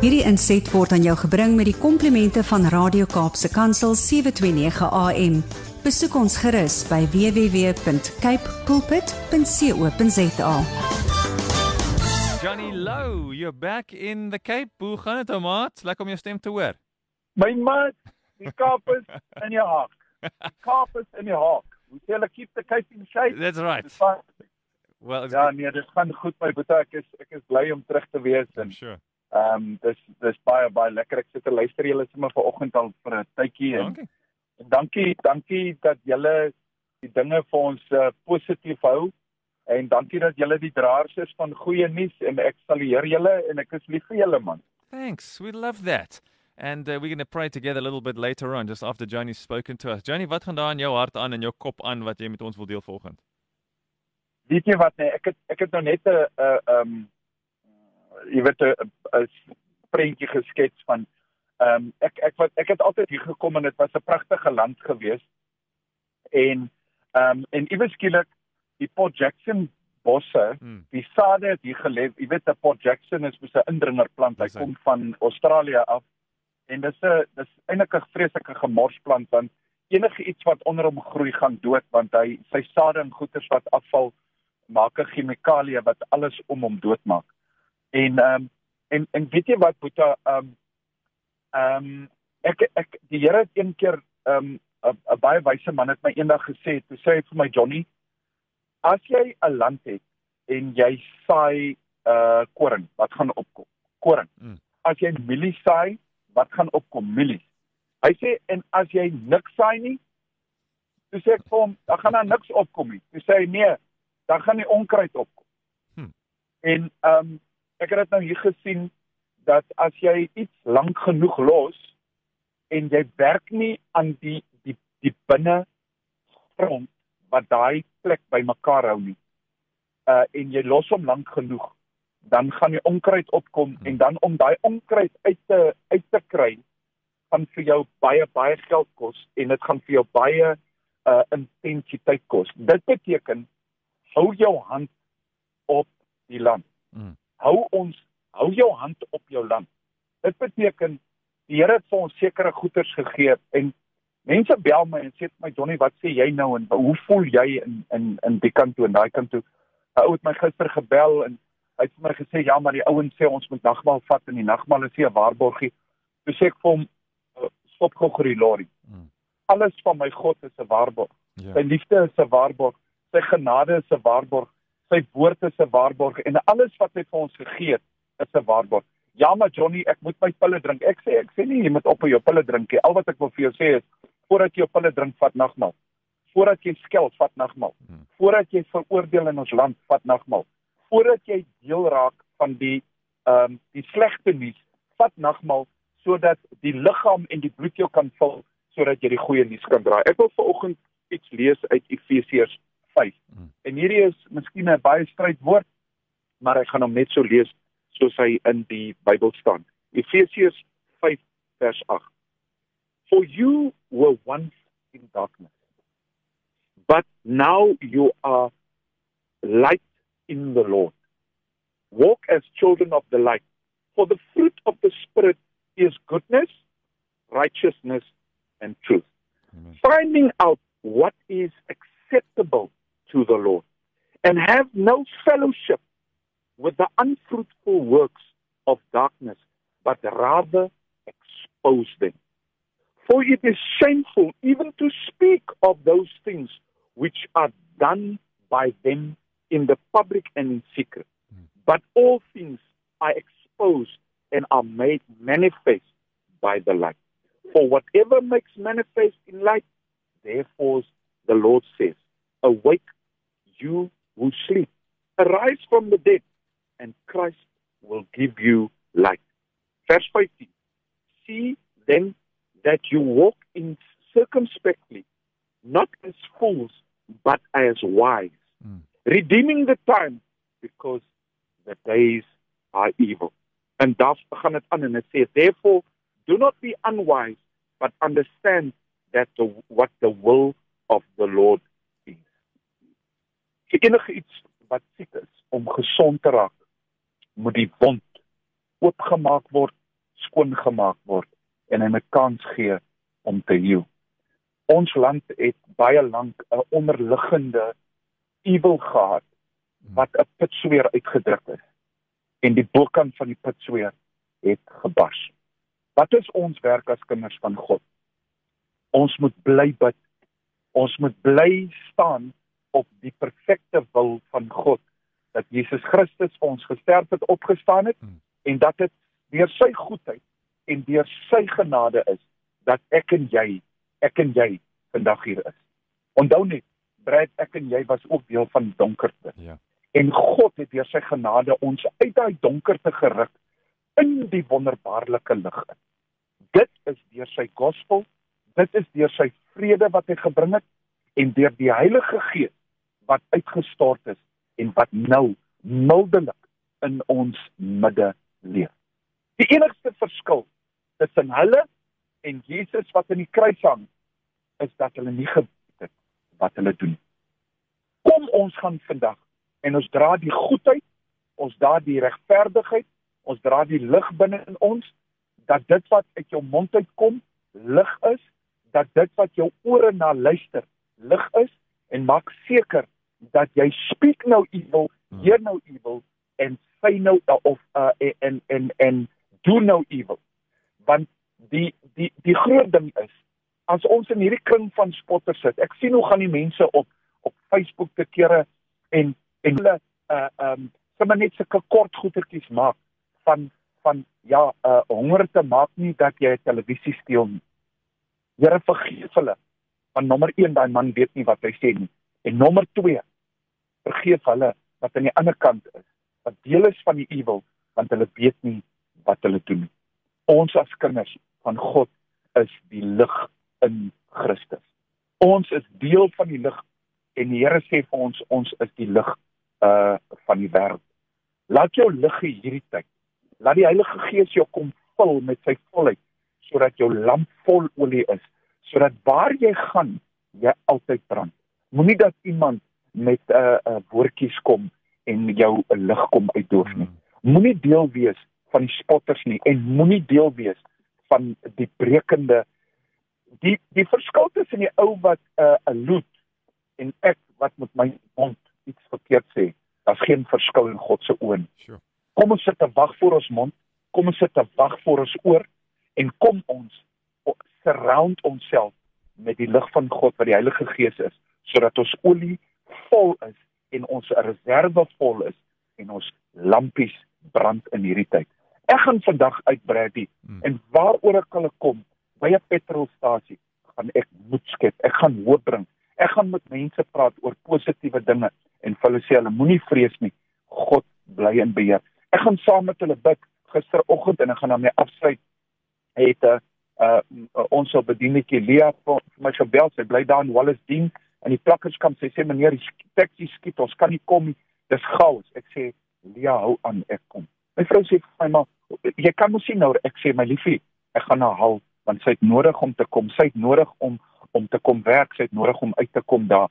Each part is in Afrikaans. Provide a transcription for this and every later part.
Hierdie inset word aan jou gebring met die komplimente van Radio Kaapse Kansel 729 AM. Besoek ons gerus by www.cape pulpit.co.za. Johnny Low, you're back in the Cape. Hoe gaan dit, maat? Lekker om jou stem te hoor. My maat, die Kaap is in jou haak. Die Kaap is in jou haak. We hulle keep the Cape in shape. That's right. Well, Ja, nee, dit gaan goed my boetie. Ek is ek is bly om terug te wees en sure. ehm um, dis dis baie baie lekker. Ek sit te luister julle sommer vanoggend al vir 'n tydjie en, Dankie. en dankie dankie dat julle die dinge vir ons uh, positief hou en dankie dat julle die draers is van goeie nuus en ek salueer julle en ek is lief vir julle man. Thanks. We love that. And uh, we're going to pray together a little bit later on, just after Johnny's spoken to us. Johnny, wat gaan daar in jou hart aan en jou kop aan wat jy met ons wil deel vanoggend? Weet jy wat nee, ek het ek het nou net 'n 'n ehm jy weet 'n prentjie geskets van ehm um, ek ek wat ek het altyd hier gekom en dit was 'n pragtige land gewees. En ehm um, en iewes skielik die Port Jackson bosse, Hmm. die sade het hier gelê. Jy weet 'n Port Jackson is mos 'n indringerplant. Hy. kom van Australië af. En dis 'n dis eintlik 'n vreeslike gemorsplant want enige iets wat onder hom groei gaan dood want hy sy sade en goeters wat afval maak 'n chemikalie wat alles om hom doodmaak. En ehm um, en en weet jy wat Boeta ehm um, ehm um, ek ek die Here het een keer ehm um, 'n baie wyse man het my eendag gesê, toe sê hy vir my Johnny, as jy 'n land het en jy saai uh koring, wat gaan opkom? Koring. Mm. As jy mielies saai, wat gaan opkom? Mielies. Hy sê en as jy niks saai nie, toe sê ek vir hom, dan gaan daar niks opkom nie. Toe sê hy nee, dan gaan die onkruid opkom. Hm. En ehm um, ek het dit nou hier gesien dat as jy iets lank genoeg los en jy werk nie aan die die die binne grond wat daai plek bymekaar hou nie. Uh en jy los hom lank genoeg, dan gaan die onkruid opkom Hmm. en dan om daai onkruid uit te uit te kry gaan vir jou baie baie geld kos en dit gaan vir jou baie uh intensiteit kos. Dit beteken hou jou hand op die land. Mm. Hou ons hou jou hand op jou land. Dit beteken die Here het vir ons sekere goederes gegee en mense bel my en sê vir my Johnny, wat sê jy nou en hoe voel jy in in in die kant toe en daai kant toe? 'n Ou het my gister gebel en hy het vir my gesê ja, maar die ouens sê ons moet nagmaal vat en die nagmaal is 'n waarborgie. Toe sê ek vir hom "Uh, stop gou gerus lorry. Mm. Alles van my God is 'n waarborg. Ja. Sy liefde is 'n waarborg, sy genade is 'n waarborg, sy woord is 'n waarborg en alles wat hy vir ons gegee het is 'n waarborg. Ja, maar Johnny, ek moet my pille drink. Ek sê ek sê nie jy moet op jou pille drink nie. Al wat ek wil vir jou sê is voordat jy jou pille drink, vat nagmaal. Voordat jy skel, vat nagmaal. Hmm. Voordat jy veroordeel in ons land, vat nagmaal. Voordat jy deel raak van die ehm um, die slegte nuus, vat nagmaal sodat die liggaam en die bloed jou kan vul sodat jy die goeie nuus kan dra. Ek wil vanoggend iets lees uit Efesiërs 5. Mm. En hierdie is miskien 'n baie stryd woord, maar ek gaan hom net so lees soos hy in die Bybel staan. Efesiërs 5 vers 8. For you were once in darkness, but now you are light in the Lord. Walk as children of the light. For the fruit of the Spirit is goodness, righteousness, and truth. Amen. Finding out what is acceptable the Lord, and have no fellowship with the unfruitful works of darkness, but rather expose them. For it is shameful even to speak of those things which are done by them in the public and in secret. Hmm. But all things are exposed and are made manifest by the light. For whatever makes manifest in light, therefore the Lord says, Awake, you who sleep, arise from the dead, and Christ will give you light. Verse 15 See then that you walk in circumspectly, not as fools, but as wise, Mm. redeeming the time because the days are evil. And daar gaan dit aan en dit sê therefore do not be unwise but understand that the what the will of the Lord. Vir enige iets wat siek is om gesond te raak moet die wond oopgemaak word, skoongemaak word en hy 'n kans gee om te heal. Ons land het baie lank 'n onderliggende ewel gehad wat 'n pitsweer uitgedruk is en die bokant van die pitsweer het gebars. Wat is ons werk as kinders van God? Ons moet bly bid. Ons moet bly staan op die perfekte wil van God dat Jesus Christus vir ons gesterf het, opgestaan het hmm. en dat dit deur sy goedheid en deur sy genade is dat ek en jy, ek en jy vandag hier is. Onthou net, Brad, ek en jy was ook deel van donkerte. Ja. En God het deur sy genade ons uit daai donkerte geruk in die wonderbaarlike lig in. Dit is deur sy gospel, dit is deur sy vrede wat hy gebring het en deur die Heilige Gees wat uitgestort is en wat nou mildelik in ons midde leef. Die enigste verskil tussen hulle en Jesus wat aan die kruis hang is dat hulle nie geweet het wat hulle doen. Kom ons gaan vandag en ons dra die goedheid, ons dra die regverdigheid, ons dra die lig binne in ons dat dit wat uit jou mond uitkom lig is, dat dit wat jou ore na luister lig is en maak seker dat jy speak nou evil, hmm. hear nou evil en say nou uh, of uh, en en en do no evil. Want die die die groot ding is as ons in hierdie kring van spotters sit. Ek sien hoe gaan die mense op op Facebook te kere en en hulle uh um sommer net sulke kort goetertjies maak van van ja, uh honger te maak nie dat jy 'n televisie steel nie. Here vergeef hulle. Want nommer 1 daai man weet nie wat hy sê nie. En nommer 2 vergeef hulle wat aan die ander kant is, wat deel is van die ewel, want hulle weet nie wat hulle doen nie. Ons as kinders van God is die lig in Christus. Ons is deel van die lig en die Here sê vir ons ons is die lig uh van die wêreld. Laat jou lig hierdie tyd. Laat die Heilige Gees jou kom vul met sy volheid sodat jou lamp vol olie is, sodat waar jy gaan, jy altyd brand. Moenie dat iemand met 'n uh, uh, woordjies kom en jou 'n lig kom uitdoof nie. Moenie deel wees van die spotters nie en moenie deel wees van die brekende die die verskil tussen die ou wat 'n uh, 'n loot en ek wat met my mond iets verkeerd sê. Daar's geen verskil in God se oë. Sure. Kom ons sit te wag voor ons mond, kom ons sit te wag voor ons oor en kom ons surround onsself met die lig van God wat die Heilige Gees is sodat ons olie vol is en ons reserve vol is en ons lampies brand in hierdie tyd. Ek gaan vandag uitbrei hmm. en waaroor ek kan kom by 'n petrolstasie gaan ek moed skep. Ek gaan hoop bring. Ek gaan met mense praat oor positiewe dinge en vir hulle sê hulle moenie vrees nie. God bly in beheer. Ek gaan saam met hulle bid gisteroggend en ek gaan daarmee afsluit. Het 'n uh, uh, ons sou bedienetjie Lia vir my gebel. Sy bly daar in Wallace Dean en die plakkerskamp sê sê meneer die taxi skiet ons kan nie kom nie. Dis chaos. Ek sê Lia hou aan ek kom. My vrou sê vir my maar jy kan mos sien nou ek sê my liefie ek gaan haar haal want sy het nodig om te kom. Sy het nodig om om te kom werk. Sy het nodig om uit te kom daar.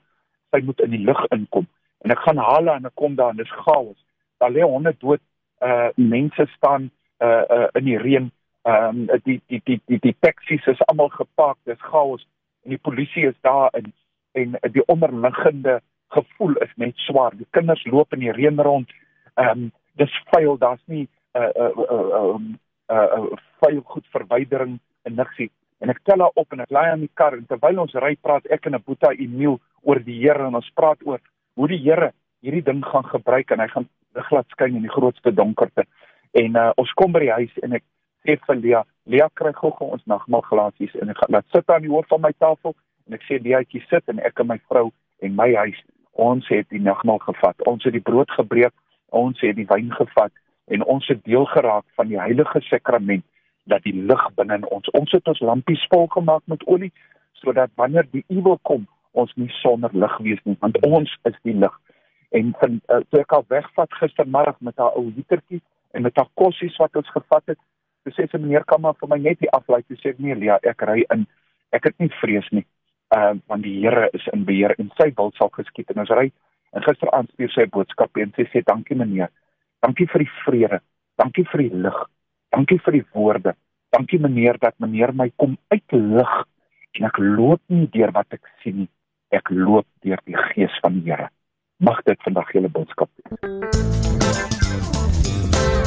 Sy moet in die lug inkom. En ek gaan haal haar en ek kom daar en dis chaos. Daar lê honderd dood uh mense staan uh uh in die reën. Ehm um, die die die die die taksies is almal gepak dis chaos. En die polisie is daar en en die onderliggende gevoel is net swaar. Die kinders loop in die reën rond. Ehm um, dis vuil, daar's nie 'n uh, 'n uh, 'n uh, uh, uh, vuil goed verwydering en niksie. En ek tel haar op en ek lei aan die kar en terwyl ons ry praat ek en 'n boetie Emil oor die Here en ons praat oor hoe die Here hierdie ding gaan gebruik en hy gaan glad skyn in die grootste donkerte. En uh, ons kom by die huis en ek sê vir Lia, Lia kry gou-gou ons nagmaalglasies en ek gaan laat sit aan die hoof van my tafel en ek sê Liatjie sit en ek en my vrou en my huis ons het die nagmaal gevat ons het die brood gebreek ons het die wyn gevat en ons het deel geraak van die heilige sakrament dat die lig binne in ons ons het ons lampies vol gemaak met olie sodat wanneer die ewel kom ons nie sonder lig wees nie want ons is die lig. En van uh, toe ek al wegvat gistermiddag met haar ou litertjie en met haar kossies wat ons gevat het sê sy meneer kan maar vir my net die aflaai. Toe sê ek nee Lia ek ry in. Ek het nie vrees nie uh want die Here is in beheer en sy wil sal geskied en ons ry en gisteraand stuur sy boodskap en sy sê dankie meneer Dankie vir die vrede. Dankie vir die lig. Dankie vir die woorde. Dankie meneer dat meneer my kom uitlig en ek loop nie deur wat ek sien nie. Ek loop deur die gees van die Here. Mag dit vandag julle boodskap wees.